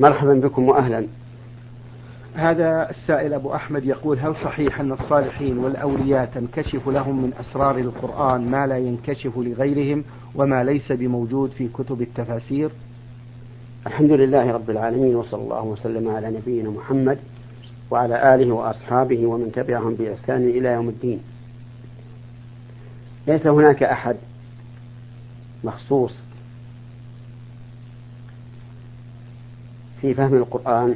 مرحبا بكم وأهلا. هذا السائل أبو أحمد يقول هل صحيح أن الصالحين والأولياء تنكشف لهم من أسرار القرآن ما لا ينكشف لغيرهم وما ليس بموجود في كتب التفاسير؟ الحمد لله رب العالمين وصلى الله وسلم على نبينا محمد وعلى آله وأصحابه ومن تبعهم بإحسان إلى يوم الدين. ليس هناك أحد مخصوص في فهم القرآن.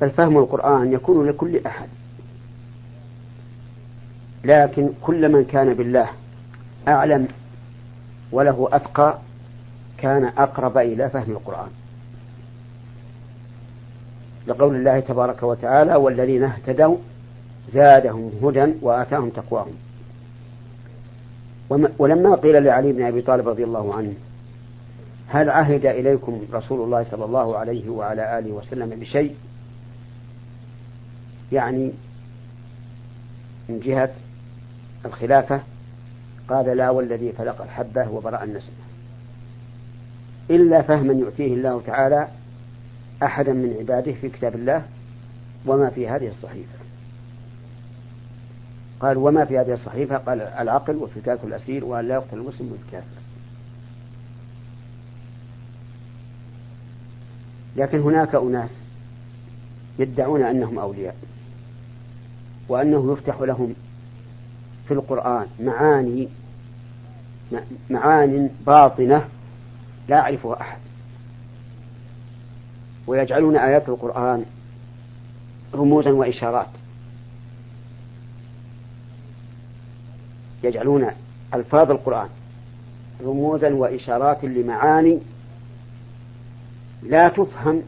بل فهم القرآن يكون لكل أحد. لكن كل من كان بالله أعلم وله أتقى كان أقرب إلى فهم القرآن. لقول الله تبارك وتعالى والذين اهتدوا زادهم هدى وآتاهم تقواهم. ولما قيل لعلي بن أبي طالب رضي الله عنه هل عهد إليكم رسول الله صلى الله عليه وعلى آله وسلم بشيء؟ يعني من جهة الخلافة قال لا والذي فلق الحبة وبرأ النسمة إلا فهما يؤتيه الله تعالى أحدا من عباده في كتاب الله وما في هذه الصحيفة. قال وما في هذه الصحيفة؟ قال العقل وفكاك الأسير وأن لا يقتل المسلم بالكافر لكن هناك أناس يدعون أنهم أولياء وأنه يفتح لهم في القرآن معاني معان باطنة لا يعرفها أحد. ويجعلون آيات القرآن رموزا وإشارات. يجعلون ألفاظ القرآن رموزا وإشارات لمعاني لا تفهم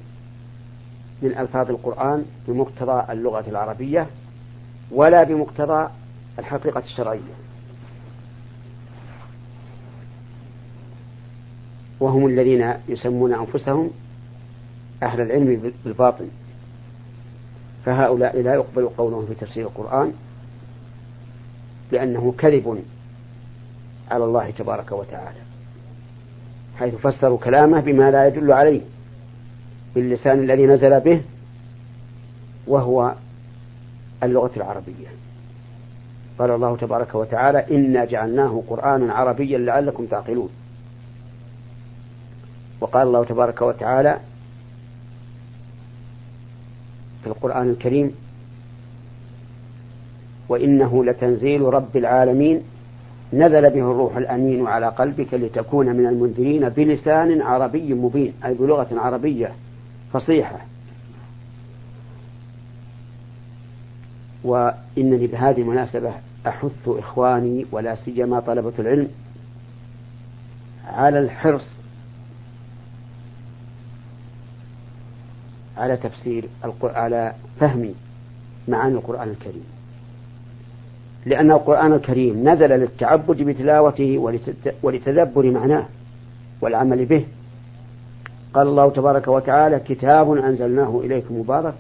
من ألفاظ القرآن بمقتضى اللغة العربية ولا بمقتضى الحقيقة الشرعية. وهم الذين يسمون أنفسهم أهل العلم بالباطن فهؤلاء لا يقبل قولهم في تفسير القرآن لأنه كذب على الله تبارك وتعالى حيث فسروا كلامه بما لا يدل عليه. باللسان الذي نزل به وهو اللغة العربية. قال الله تبارك وتعالى إنا جعلناه قرآنا عربيا لعلكم تعقلون. وقال الله تبارك وتعالى في القرآن الكريم وإنه لتنزيل رب العالمين نزل به الروح الأمين على قلبك لتكون من المنذرين بلسان عربي مبين. أي بلغة عربية. فصيحة. وإنني بهذه المناسبة أحث إخواني ولا سيما طلبة العلم على الحرص على تفسير على فهم معاني القرآن الكريم. لأن القرآن الكريم نزل للتعبد بتلاوته ولتدبر معناه والعمل به. قال الله تبارك وتعالى كتاب أنزلناه إليكم مبارك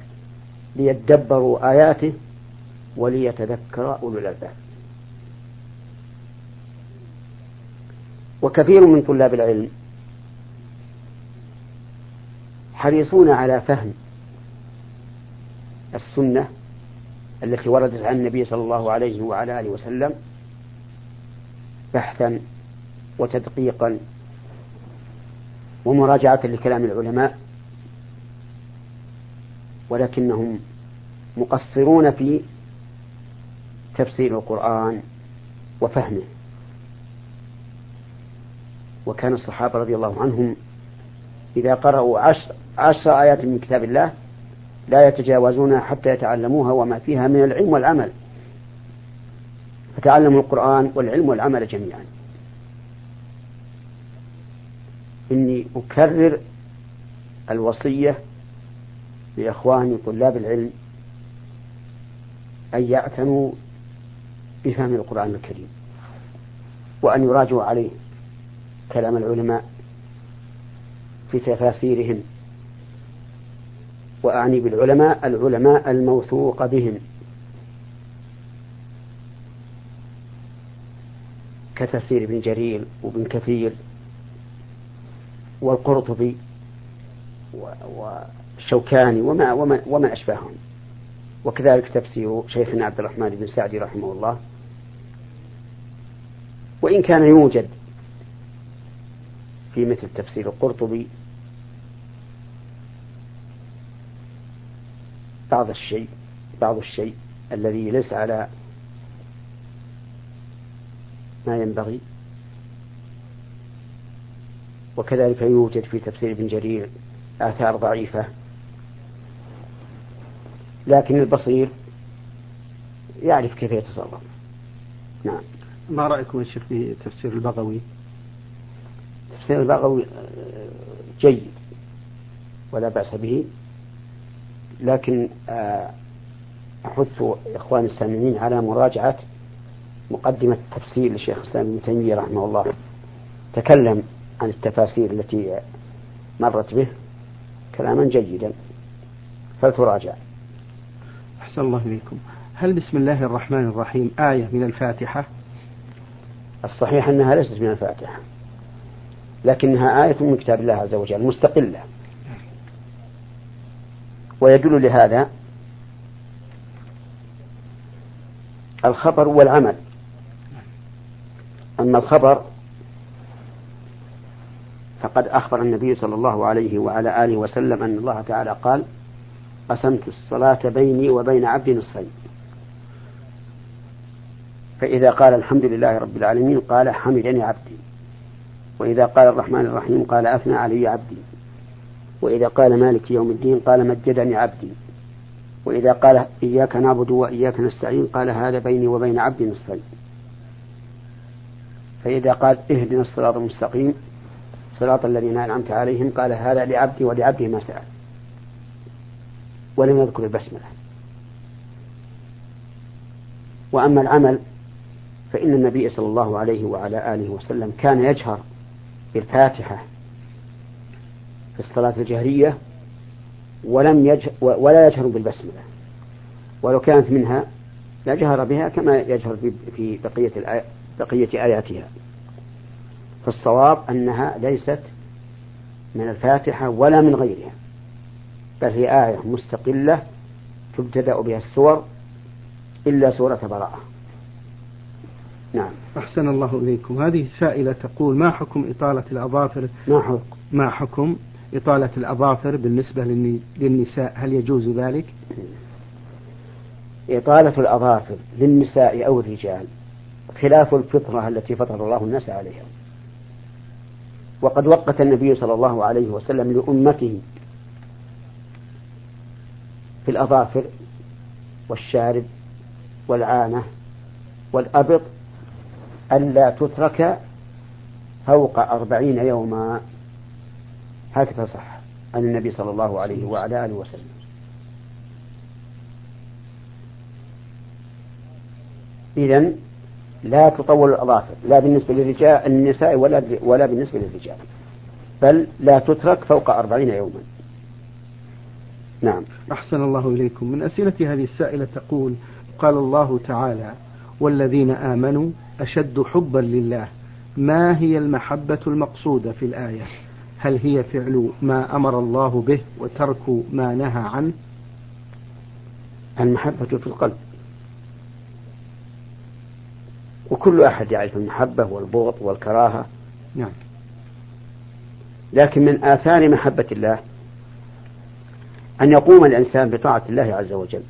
ليدبروا آياته وليتذكر أولو الألباب. وكثير من طلاب العلم حريصون على فهم السنة التي وردت عن النبي صلى الله عليه وعلى آله وسلم بحثا وتدقيقا ومراجعة لكلام العلماء ولكنهم مقصرون في تفسير القرآن وفهمه. وكان الصحابة رضي الله عنهم إذا قرأوا عشر, عشر آيات من كتاب الله لا يتجاوزونها حتى يتعلموها وما فيها من العلم والعمل. فتعلموا القرآن والعلم والعمل جميعا. إني أكرر الوصية لإخواني طلاب العلم أن يعتنوا بفهم القرآن الكريم وأن يراجعوا عليه كلام العلماء في تفاسيرهم وأعني بالعلماء العلماء الموثوق بهم كتفسير ابن جرير وابن كثير والقرطبي والشوكاني وما, وما, وما أشبههم. وكذلك تفسير شيخنا عبد الرحمن بن سعدي رحمه الله. وإن كان يوجد في مثل تفسير القرطبي بعض الشيء بعض الشيء الذي ليس على ما ينبغي وكذلك يوجد في تفسير ابن جرير آثار ضعيفة. لكن البصير يعرف كيف يتصرف. نعم. ما رأيكم يا شيخ في تفسير البغوي؟ تفسير البغوي جيد ولا بأس به. لكن آه، أحث إخواني السامعين على مراجعة مقدمة تفسير للشيخ الإسلام ابن تيمية رحمه الله. تكلم عن التفاسير التي مرت به كلاما جيدا. فلتراجع. أحسن الله إليكم. هل بسم الله الرحمن الرحيم آية من الفاتحة؟ الصحيح أنها ليست من الفاتحة لكنها آية من كتاب الله عز وجل مستقلة. ويدل لهذا الخبر والعمل. أما الخبر فقد أخبر النبي صلى الله عليه وعلى آله وسلم أن الله تعالى قال قسمت الصلاة بيني وبين عبدي نصفين. فإذا قال الحمد لله رب العالمين قال حمدني عبدي. وإذا قال الرحمن الرحيم قال أثنى علي عبدي. وإذا قال مالك يوم الدين قال مجدني عبدي. وإذا قال إياك نعبد وإياك نستعين قال هذا بيني وبين عبدي نصفين. فإذا قال اهدنا الصراط المستقيم صراط الذين أنعمت عليهم قال هذا لعبدي ولعبدي ما سأل. ولم يذكر البسملة. وأما العمل فإن النبي صلى الله عليه وعلى آله وسلم كان يجهر بالفاتحة في الصلاة الجهرية ولم يجهر ولا يجهر بالبسملة. ولو كانت منها لجهر بها كما يجهر في بقية بقية آياتها. فالصواب أنها ليست من الفاتحة ولا من غيرها بل هي آية مستقلة تبتدأ بها السور إلا سورة براءة. نعم. أحسن الله إليكم. هذه سائلة تقول ما حكم إطالة الأظافر؟ ما حكم؟ ما حكم إطالة الأظافر بالنسبة للنساء؟ هل يجوز ذلك؟ إطالة الأظافر للنساء أو الرجال خلاف الفطرة التي فطر الله الناس عليها. وقد وقت النبي صلى الله عليه وسلم لأمته في الأظافر والشارب والعانة والأبط ألا تترك فوق أربعين يوما. هكذا صح عن النبي صلى الله عليه وعلى آله وسلم. إذا لا تطول الأظافر لا بالنسبة للرجال النساء ولا ولا بالنسبة للرجال بل لا تترك فوق أربعين يوما. نعم. أحسن الله إليكم. من أسئلة هذه السائلة تقول قال الله تعالى والذين آمنوا أشد حبا لله. ما هي المحبة المقصودة في الآية؟ هل هي فعل ما أمر الله به وترك ما نهى عنه؟ المحبة في القلب. وكل أحد يعرف المحبة والبغض والكراهة. نعم. لكن من آثار محبة الله أن يقوم الإنسان بطاعة الله عز وجل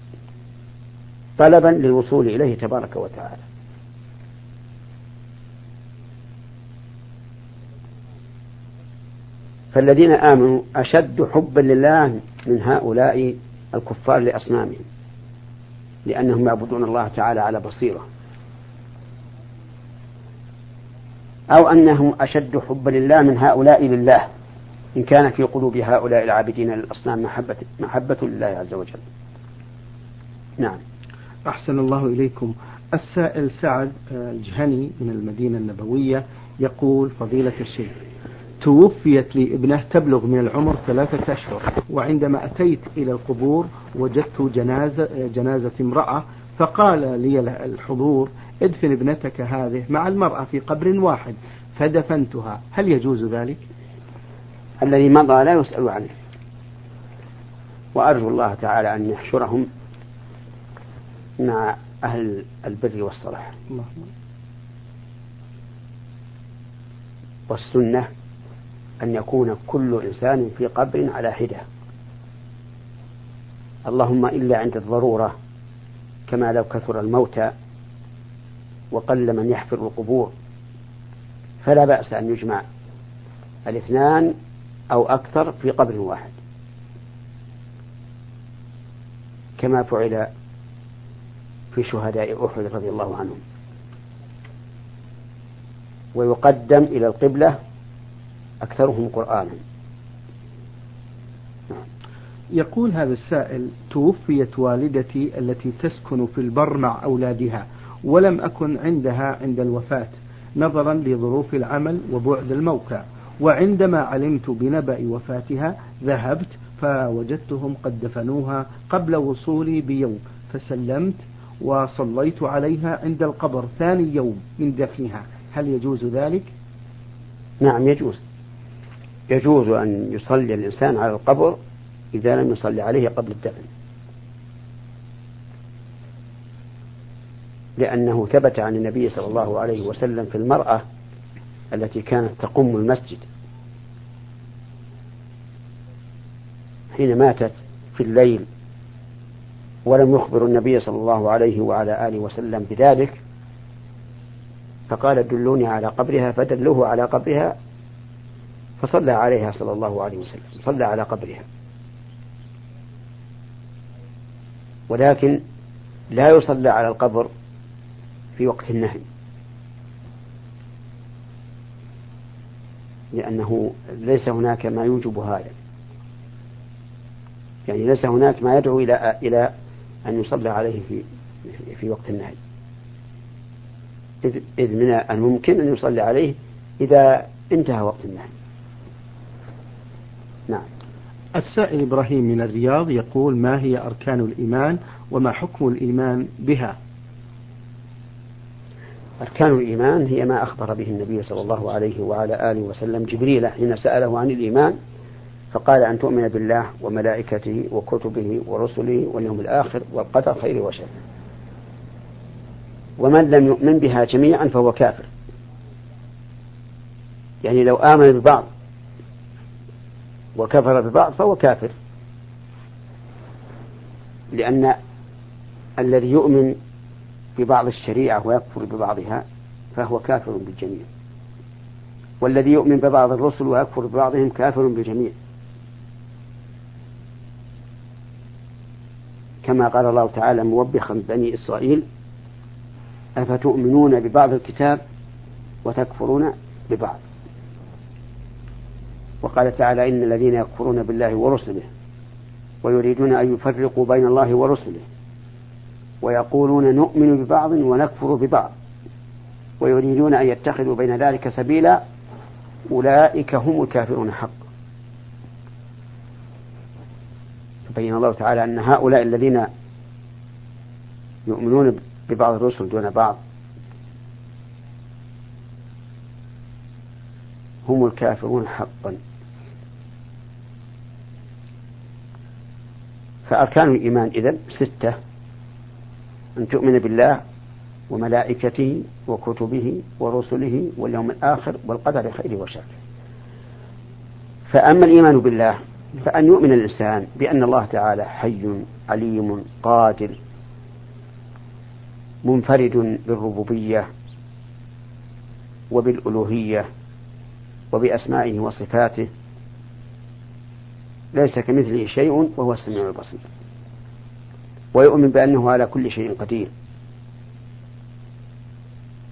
طلبا للوصول إليه تبارك وتعالى. فالذين آمنوا أشد حبا لله من هؤلاء الكفار لأصنامهم لأنهم يعبدون الله تعالى على بصيرة. أو أنهم أشد حبا لله من هؤلاء لله إن كان في قلوب هؤلاء العابدين للأصنام محبة, محبة لله عز وجل. نعم. أحسن الله إليكم. السائل سعد الجهني من المدينة النبوية يقول فضيلة الشيخ توفيت لي ابنة تبلغ من العمر ثلاثة أشهر وعندما أتيت إلى القبور وجدت جنازة, جنازة امرأة فقال لي الحضور ادفن ابنتك هذه مع المرأة في قبر واحد فدفنتها. هل يجوز ذلك؟ الذي مضى لا يسأل عنه. وأرجو الله تعالى أن يحشرهم مع أهل البر والصلاح. والسنة أن يكون كل إنسان في قبر على حدة. اللهم إلا عند الضرورة كما لو كثر الموتى وقل من يحفر القبور فلا بأس أن يجمع الاثنان أو أكثر في قبر واحد. كما فعل في شهداء أحد رضي الله عنهم. ويقدم إلى القبلة أكثرهم قرآنا. نعم. يقول هذا السائل توفيت والدتي التي تسكن في البر مع أولادها ولم أكن عندها عند الوفاة نظرا لظروف العمل وبعد الموقع. وعندما علمت بنبأ وفاتها ذهبت فوجدتهم قد دفنوها قبل وصولي بيوم فسلمت وصليت عليها عند القبر ثاني يوم من دفنها. هل يجوز ذلك؟ نعم يجوز. يجوز أن يصلي الإنسان على القبر إذا لم يصلي عليه قبل الدفن. لأنه ثبت عن النبي صلى الله عليه وسلم في المرأة التي كانت تقم المسجد. حين ماتت في الليل ولم يخبر النبي صلى الله عليه وعلى آله وسلم بذلك فقال دلوني على قبرها. فدلوه على قبرها فصلى عليها صلى الله عليه وسلم صلى على قبرها. ولكن لا يصلى على القبر في وقت النهي. لأنه ليس هناك ما يوجب هذا. يعني ليس هناك ما يدعو إلى إلى أن يصلى عليه في في وقت النهي. إذ من الممكن أن يصلي عليه إذا انتهى وقت النهي. نعم. السائل إبراهيم من الرياض يقول ما هي أركان الإيمان وما حكم الإيمان بها؟ أركان الإيمان هي ما أخبر به النبي صلى الله عليه وعلى آله وسلم جبريل حين سأله عن الإيمان فقال أن تؤمن بالله وملائكته وكتبه ورسله واليوم الآخر والقدر خير وشر. ومن لم يؤمن بها جميعا فهو كافر. يعني لو آمن ببعض وكفر ببعض فهو كافر. لأن الذي يؤمن ببعض الشريعة ويكفر ببعضها فهو كافر بالجميع. والذي يؤمن ببعض الرسل ويكفر ببعضهم كافر بالجميع. كما قال الله تعالى موبخا بني إسرائيل أفتؤمنون ببعض الكتاب وتكفرون ببعض؟ وقال تعالى إن الذين يكفرون بالله ورسله ويريدون أن يفرقوا بين الله ورسله ويقولون نؤمن ببعض ونكفر ببعض ويريدون أن يتخذوا بين ذلك سبيلا أولئك هم الكافرون حقا بين الله تعالى أن هؤلاء الذين يؤمنون ببعض الرسل دون بعض هم الكافرون حقا. فأركان الإيمان إذن ستة أن تؤمن بالله وملائكته وكتبه ورسله واليوم الآخر والقدر خيره وشره فأما الإيمان بالله فأن يؤمن الإنسان بأن الله تعالى حي عليم قادر منفرد بالربوبية وبالألوهية وبأسمائه وصفاته ليس كمثله شيء وهو السميع البصير. ويؤمن بأنه على كل شيء قدير.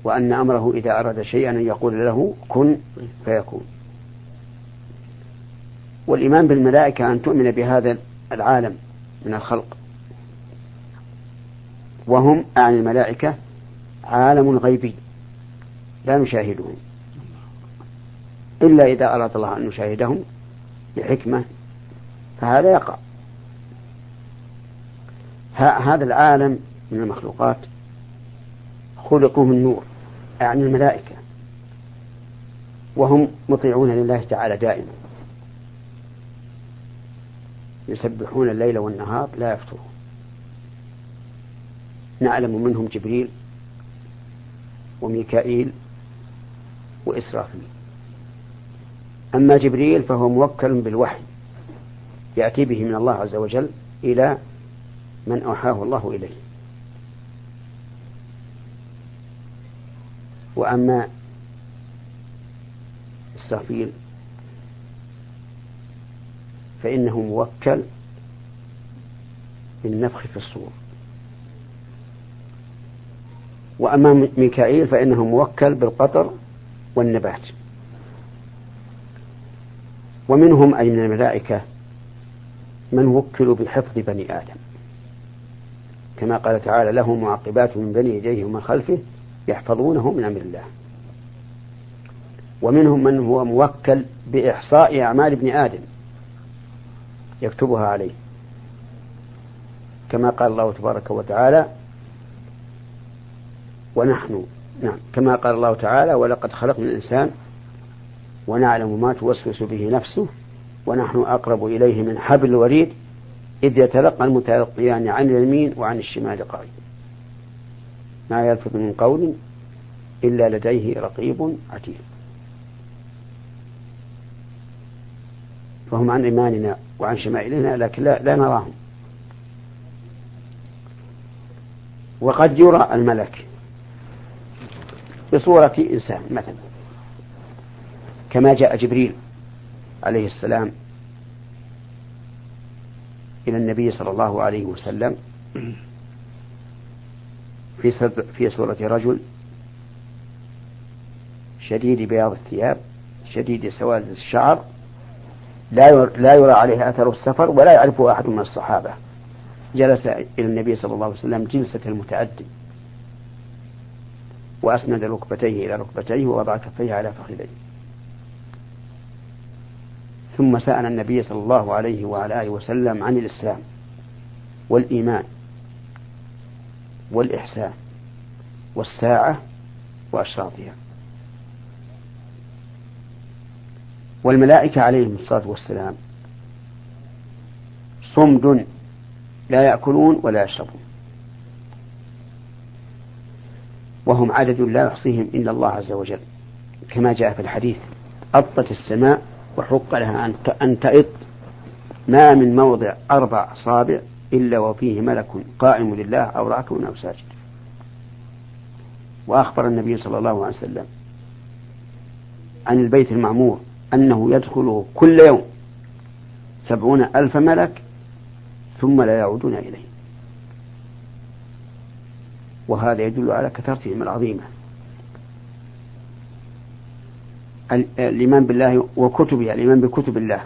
وأن أمره إذا أراد شيئا أن يقول له كن فيكون. والإيمان بالملائكة أن تؤمن بهذا العالم من الخلق. وهم عن الملائكة عالم غيبي لا نشاهدهم. إلا إذا أراد الله أن نشاهدهم بحكمة فهذا يقع. هذا العالم من المخلوقات خلقوا من نور يعني الملائكة. وهم مطيعون لله تعالى دائما. يسبحون الليل والنهار لا يفترون نعلم منهم جبريل وميكائيل وإسرافيل. أما جبريل فهو موكل بالوحي. يأتي به من الله عز وجل إلى من أوحاه الله إليه. وأما إسرافيل فإنه موكل بالنفخ في الصور. وأما ميكائيل فإنه موكل بالقطر والنبات. ومنهم أي من الملائكة من وكلوا بحفظ بني آدم. كما قال تعالى له معقبات من بني يديه ومن خلفه يحفظونه من أمر الله. ومنهم من هو موكل بإحصاء أعمال ابن آدم. يكتبها عليه. كما قال الله تبارك وتعالى ونحن نعم كما قال الله تعالى ولقد خلقنا الإنسان ونعلم ما توسوس به نفسه ونحن أقرب إليه من حبل الوريد إذ يتلقى المتلقيان عن اليمين وعن الشمال قعيد ما يلفظ من قول إلا لديه رقيب عتيد. فهم عن إيماننا وعن شمائلنا لكن لا, لا نراهم. وقد يرى الملك بصورة إنسان مثلا كما جاء جبريل. عليه السلام إلى النبي صلى الله عليه وسلم في في صورة رجل شديد بياض الثياب شديد سواد الشعر لا لا يرى عليه أثر السفر ولا يعرفه أحد من الصحابة. جلس إلى النبي صلى الله عليه وسلم جلسة المتأدب وأسند ركبتيه إلى ركبتيه ووضع كفيه على فخذيه. ثم سأل النبي صلى الله عليه وعلى آله وسلم عن الإسلام والإيمان والإحسان والساعة وأشراطها. والملائكة عليهم الصلاة والسلام صمد لا يأكلون ولا يشربون. وهم عدد لا يحصيهم إلا الله عز وجل. كما جاء في الحديث أطت السماء وحق لها أن تئط. ما من موضع أربع أصابع إلا وفيه ملك قائم لله أو راكب أو ساجد. وأخبر النبي صلى الله عليه وسلم عن البيت المعمور أنه يدخله كل يوم سبعون ألف ملك ثم لا يعودون إليه. وهذا يدل على كثرتهم العظيمة. الإيمان بالله وكتبه الإيمان بكتب الله.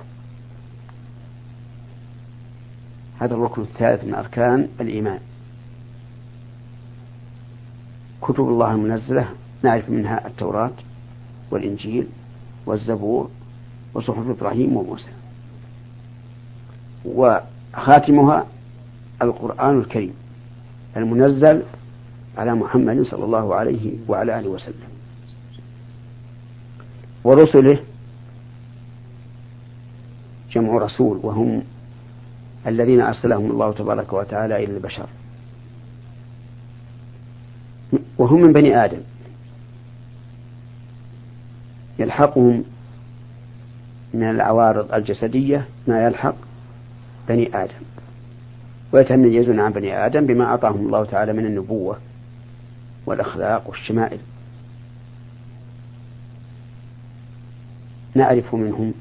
هذا الركن الثالث من أركان الإيمان. كتب الله المنزلة نعرف منها التوراة والإنجيل والزبور وصحف إبراهيم وموسى. وخاتمها القرآن الكريم المنزل على محمد صلى الله عليه وعلى آله وسلم. ورسله جمع رسول وهم الذين أرسلهم الله تبارك وتعالى إلى البشر. وهم من بني آدم. يلحقهم من العوارض الجسدية ما يلحق بني آدم. ويتميزون عن بني آدم بما أعطاهم الله تعالى من النبوة والأخلاق والشمائل. نعرف منهم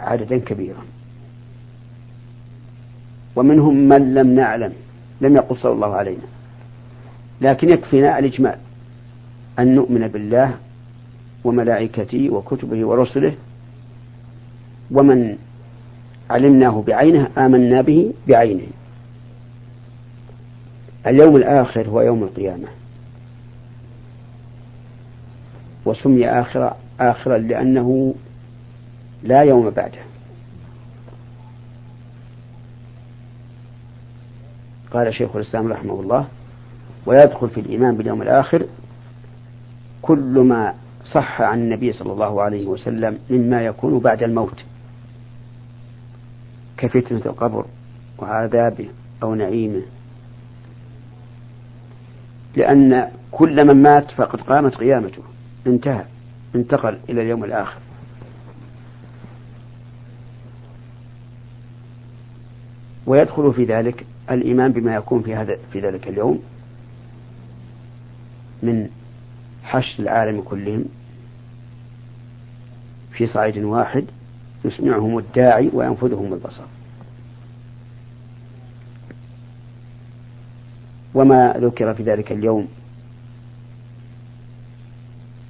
عددا كبيرا. ومنهم من لم نعلم لم يقص الله علينا. لكن يكفينا الإجمال أن نؤمن بالله وملائكته وكتبه ورسله. ومن علمناه بعينه آمنا به بعينه. اليوم الآخر هو يوم القيامة. وسمي آخر آخرا لأنه لا يوم بعده. قال شيخ الإسلام رحمه الله ويدخل في الإيمان باليوم الآخر كل ما صح عن النبي صلى الله عليه وسلم مما يكون بعد الموت. كفتنة القبر وعذابه أو نعيمه. لأن كل من مات فقد قامت قيامته. انتهى. انتقل إلى اليوم الآخر. ويدخل في ذلك الإيمان بما يكون في هذا في ذلك اليوم من حشد العالم كلهم. في صعيد واحد يسمعهم الداعي وينفذهم البصر. وما ذكر في ذلك اليوم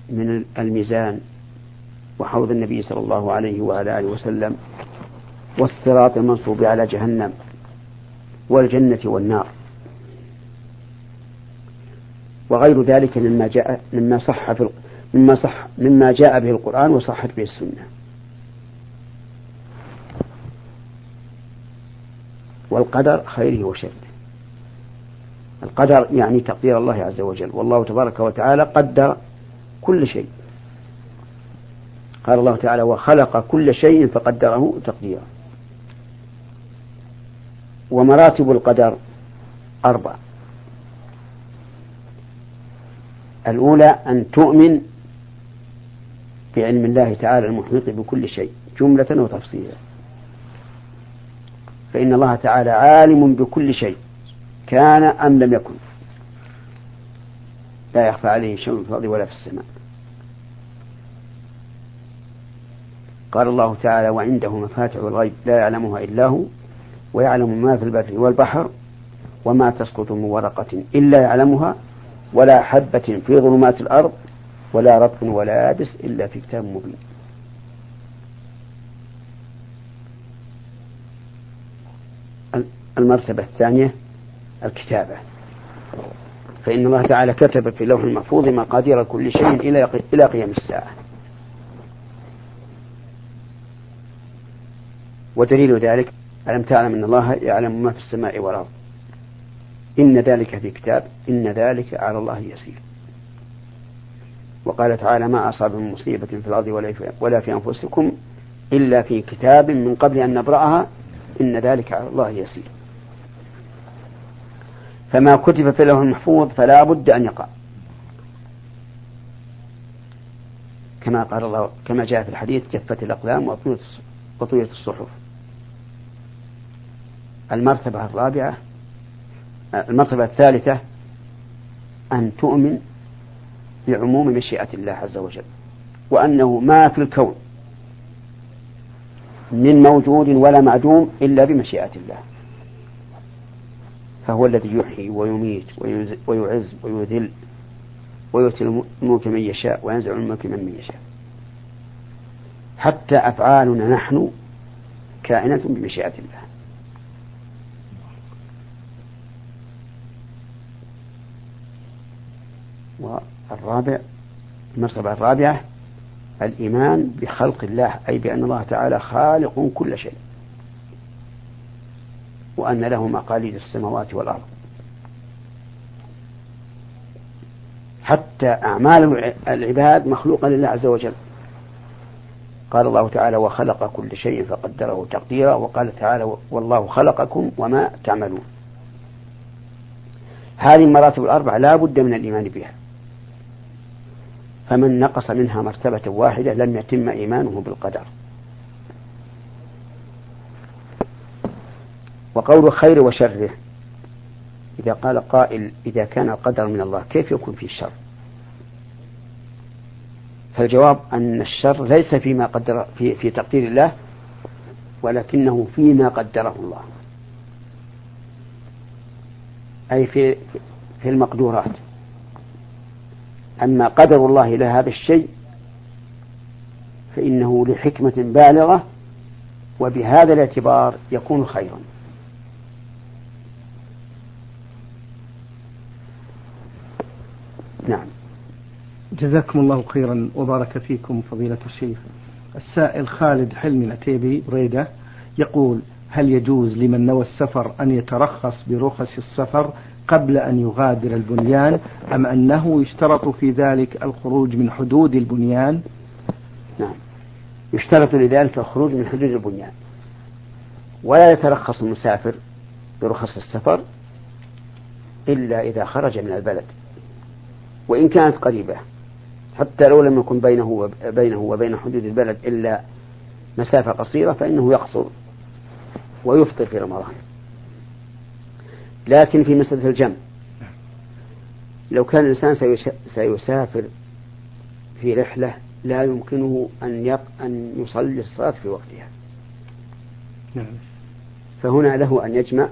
من الميزان وحوض النبي صلى الله عليه وعلى آله وسلم والصراط المنصوب على جهنم والجنة والنار. وغير ذلك مما جاء مما صح في مما صح مما جاء به القرآن وصحت به السنة. والقدر خيره وشره. القدر يعني تقدير الله عز وجل. والله تبارك وتعالى قدر كل شيء. قال الله تعالى وخلق كل شيء فقدره تقديرا. ومراتب القدر أربع الأولى أن تؤمن بعلم الله تعالى المحيط بكل شيء جملة وتفصيلا. فإن الله تعالى عالم بكل شيء كان أم لم يكن. لا يخفى عليه شيء في الأرض ولا في السماء. قال الله تعالى وعنده مفاتح الغيب لا يعلمها إلا هو ويعلم ما في البر والبحر وما تسقط من ورقة إلا يعلمها ولا حبة في ظلمات الأرض ولا رطب ولا يابس إلا في كتاب مبين. المرتبة الثانية الكتابة. فإن الله تعالى كتب في اللوح المحفوظ مقادير كل شيء إلى إلى قيام الساعة. ودليل ذلك ألم تعلم أن الله يعلم ما في السماء والأرض؟ إن ذلك في كتاب إن ذلك على الله يسير. وقال تعالى ما أصاب من مصيبة في الأرض ولا في أنفسكم إلا في كتاب من قبل أن نبرأها إن ذلك على الله يسير. فما كتب في اللوح المحفوظ فلا بد أن يقع. كما قال الله كما جاء في الحديث جفت الأقلام وطويت الصحف. المرتبة الرابعة المرتبة الثالثة أن تؤمن بعموم مشيئة الله عز وجل وأنه ما في الكون من موجود ولا معدوم إلا بمشيئة الله. فهو الذي يحيي ويميت ويعز ويذل ويؤتي الملك من يشاء وينزع الملك من يشاء. حتى أفعالنا نحن كائنة بمشيئة الله. والرابع المرتبة الرابعة الإيمان بخلق الله أي بأن الله تعالى خالق كل شيء. وأن له مقاليد السماوات والأرض. حتى أعمال العباد مخلوقة لله عز وجل. قال الله تعالى وخلق كل شيء فقدره تقديرا. وقال تعالى والله خلقكم وما تعملون. هذه المراتب الأربع لا بد من الإيمان بها. فمن نقص منها مرتبة واحدة لم يتم إيمانه بالقدر. وقول خير وشره. إذا قال قائل إذا كان القدر من الله كيف يكون فيه الشر؟ فالجواب أن الشر ليس فيما قدر في, في تقدير الله ولكنه فيما قدره الله. أي في في المقدورات. أما قدر الله إلى هذا الشيء فإنه لحكمة بالغة وبهذا الاعتبار يكون خيرا نعم جزاكم الله خيرا وبارك فيكم فضيلة الشيخ. السائل خالد حلمي العتيبي بريدة يقول هل يجوز لمن نوى السفر أن يترخص برخص السفر قبل أن يغادر البنيان أم أنه يشترط في ذلك الخروج من حدود البنيان؟ نعم. يشترط لذلك الخروج من حدود البنيان. ولا يترخص المسافر برخص السفر إلا إذا خرج من البلد وإن كانت قريبة. حتى لو لم يكن بينه بينه وبين حدود البلد إلا مسافة قصيرة فإنه يقصر ويفطر في رمضان. لكن في مسألة الجمع لو كان الإنسان سيسافر في رحلة لا يمكنه أن يق... أن يصلي الصلاة في وقتها. نعم. فهنا له أن يجمع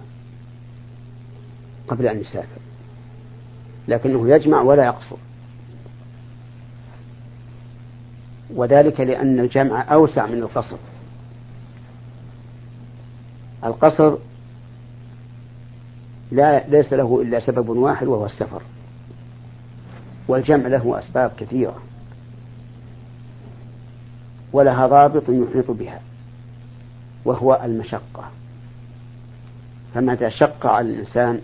قبل أن يسافر لكنه يجمع ولا يقصر. وذلك لأن الجمع أوسع من القصر. القصر لا ليس له إلا سبب واحد وهو السفر والجمع له أسباب كثيرة ولها ضابط يحيط بها وهو المشقة. فمتى شق على الإنسان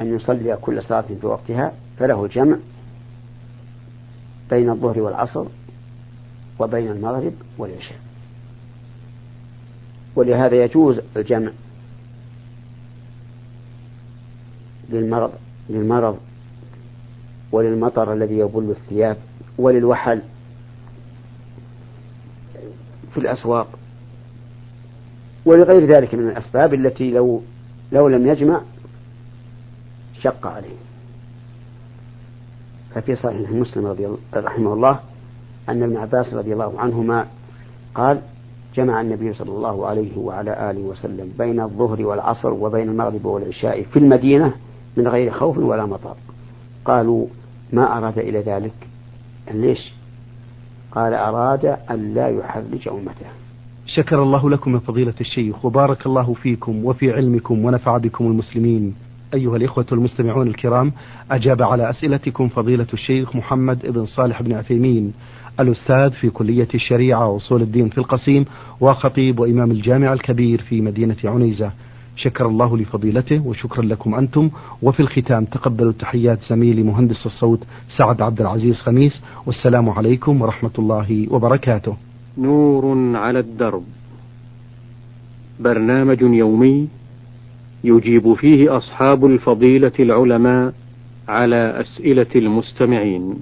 أن يصلي كل صلاة في وقتها فله الجمع بين الظهر والعصر وبين المغرب والعشاء. ولهذا يجوز الجمع للمرض للمرض وللمطر الذي يبل الثياب وللوحل في الأسواق ولغير ذلك من الأسباب التي لو لو لم يجمع شق عليه. ففي صحيح مسلم رضي الله رحمه الله أن ابن عباس رضي الله عنهما قال جمع النبي صلى الله عليه وعلى آله وسلم بين الظهر والعصر وبين المغرب والعشاء في المدينة من غير خوف ولا مطر. قالوا ما أراد إلى ذلك؟ ليش؟ قال أراد أن لا يحرج أمته. شكر الله لكم يا فضيلة الشيخ وبارك الله فيكم وفي علمكم ونفع بكم المسلمين. أيها الإخوة المستمعون الكرام أجاب على أسئلتكم فضيلة الشيخ محمد بن صالح بن عثيمين الأستاذ في كلية الشريعة وأصول الدين في القصيم وخطيب وإمام الجامع الكبير في مدينة عنيزة. شكر الله لفضيلته وشكرا لكم أنتم. وفي الختام تقبلوا تحيات زميلي مهندس الصوت سعد عبد العزيز خميس. والسلام عليكم ورحمة الله وبركاته. نور على الدرب. برنامج يومي يجيب فيه أصحاب الفضيلة العلماء على أسئلة المستمعين.